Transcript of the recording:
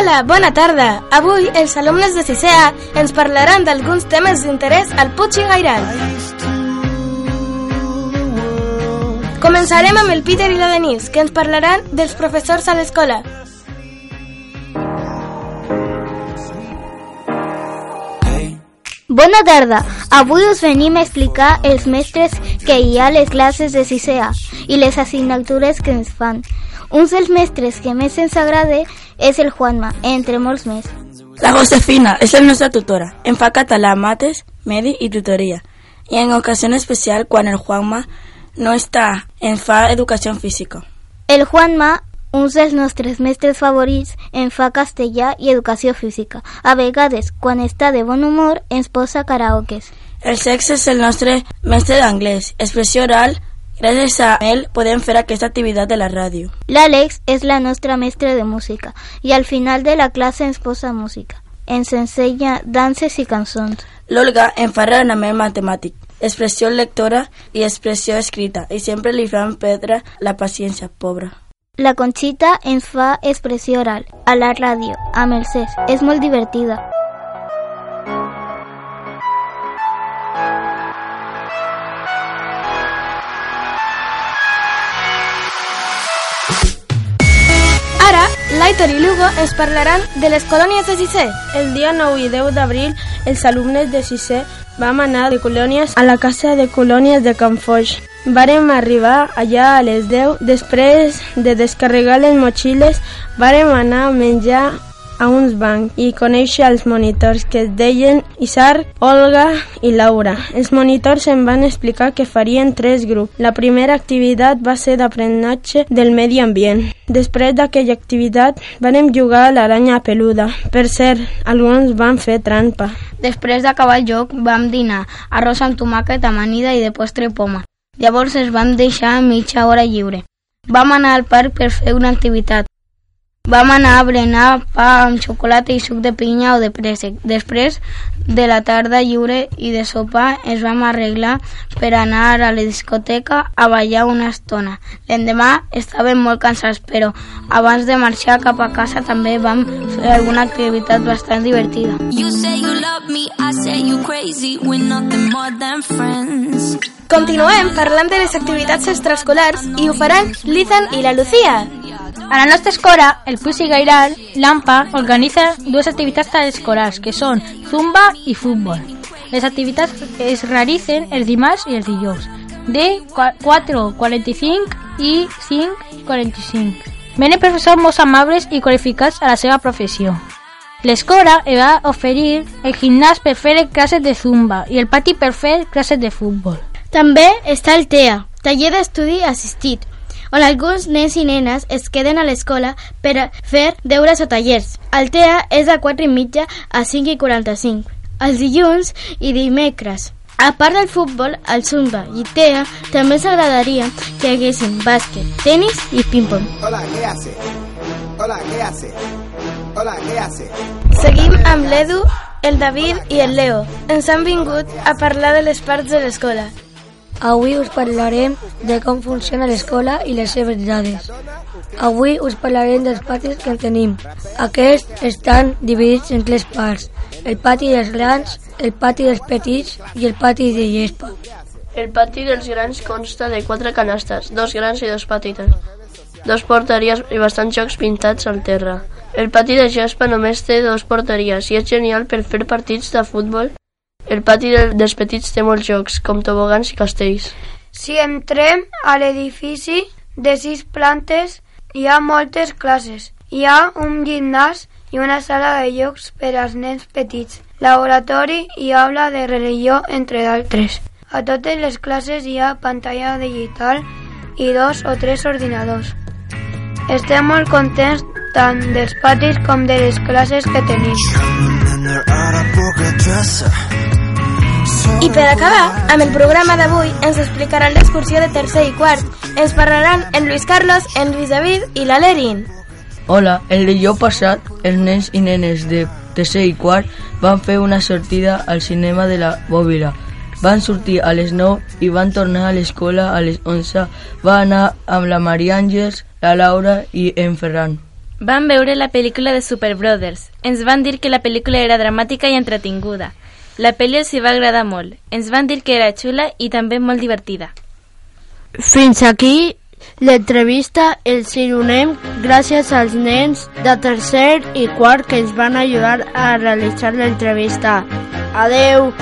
Hola, bona tarda. Avui els alumnes de 6A ens parlaran d'alguns temes d'interès al Puig i Gairal. Començarem amb el Peter i la Denise, que ens parlaran dels professors a l'escola. Bona tarda. Avui us venim a explicar els mestres que hi ha a les classes de 6A i les assignatures que ens fan. Un dels mestres que més ens agrada és el Juanma, entre molts més. La Josefina és la nostra tutora. Em fa català, mates, medi i tutoria. I en ocasió especial, quan el Juanma no està, ens fa educació física. El Juanma un dels nostres mestres favorits en fa castellà i educació física. A vegades, quan està de bon humor, ens posa karaokes. El sexe és el nostre mestre d'anglès, expressió oral, Gràcies a ell podem fer aquesta activitat de la ràdio. L'Àlex és la nostra mestra de música i al final de la classe ens posa música. Ens ensenya danses i cançons. L'Olga em fa raonament matemàtic, expressió lectora i expressió escrita i sempre li fan perdre la paciència, pobra. La Conxita ens fa expressió oral a la ràdio, amb el CES. És molt divertida. l'Aitor i l'Hugo ens parlaran de les colònies de Sisè. El dia 9 i 10 d'abril, els alumnes de Sisè vam anar de colònies a la casa de colònies de Can Foix. Vàrem arribar allà a les 10. Després de descarregar les motxilles, vàrem anar a menjar a uns bancs i conèixer els monitors que es deien Isar, Olga i Laura. Els monitors em van explicar que farien tres grups. La primera activitat va ser d'aprenenatge del medi ambient. Després d'aquella activitat vàrem jugar a l'aranya peluda. Per cert, alguns van fer trampa. Després d'acabar el joc vam dinar arròs amb tomàquet, amanida i de postre poma. Llavors es vam deixar mitja hora lliure. Vam anar al parc per fer una activitat. Vam anar a berenar pa amb xocolata i suc de pinya o de préssec. Després de la tarda lliure i de sopar ens vam arreglar per anar a la discoteca a ballar una estona. L'endemà estàvem molt cansats, però abans de marxar cap a casa també vam fer alguna activitat bastant divertida. You say you love me, I say you crazy, we're nothing more than friends. Continuem parlant de les activitats extraescolars i ho faran l'Ethan i la Lucía. A la nostra escola, el i Gairal, l'AMPA, organitza dues activitats escolars, que són zumba i futbol. Les activitats es realitzen els dimarts i els dijous, de 4.45 i 5.45. Venen professors molt amables i qualificats a la seva professió. L'escola va oferir el gimnàs per fer classes de zumba i el pati per fer classes de futbol. També està el TEA, taller d'estudi assistit, on alguns nens i nenes es queden a l'escola per a fer deures o tallers. El TEA és de 4 i mitja a 5 i 45, els dilluns i dimecres. A part del futbol, el Zumba i TEA també s'agradaria que haguessin bàsquet, tennis i ping-pong. Hola, ¿qué hace? Hola, ¿qué hace? Hola, ¿qué hace? Seguim amb l'Edu, el David i el Leo. Ens han vingut a parlar de les parts de l'escola. Avui us parlarem de com funciona l'escola i les seves dades. Avui us parlarem dels patis que en tenim. Aquests estan dividits en tres parts. El pati dels grans, el pati dels petits i el pati de gespa. El pati dels grans consta de quatre canastes, dos grans i dos petites, dos porteries i bastants jocs pintats al terra. El pati de gespa només té dos porteries i és genial per fer partits de futbol el pati del, dels petits té molts jocs, com tobogans i castells. Si entrem a l'edifici de sis plantes, hi ha moltes classes. Hi ha un gimnàs i una sala de jocs per als nens petits, laboratori i aula de religió, entre d'altres. A totes les classes hi ha pantalla digital i dos o tres ordinadors. Estem molt contents tant dels patis com de les classes que tenim. I per acabar, amb el programa d'avui ens explicaran l'excursió de tercer i quart. Ens parlaran en Luis Carlos, en Luis David i la Lerin. Hola, el dijous passat, els nens i nenes de tercer i quart van fer una sortida al cinema de la Bòbila. Van sortir a les 9 i van tornar a l'escola a les 11. Va anar amb la Maria Àngels, la Laura i en Ferran. Vam veure la pel·lícula de Super Brothers. Ens van dir que la pel·lícula era dramàtica i entretinguda. La pel·li els hi va agradar molt. Ens van dir que era xula i també molt divertida. Fins aquí l'entrevista els donem gràcies als nens de tercer i quart que ens van ajudar a realitzar l'entrevista. Adeu!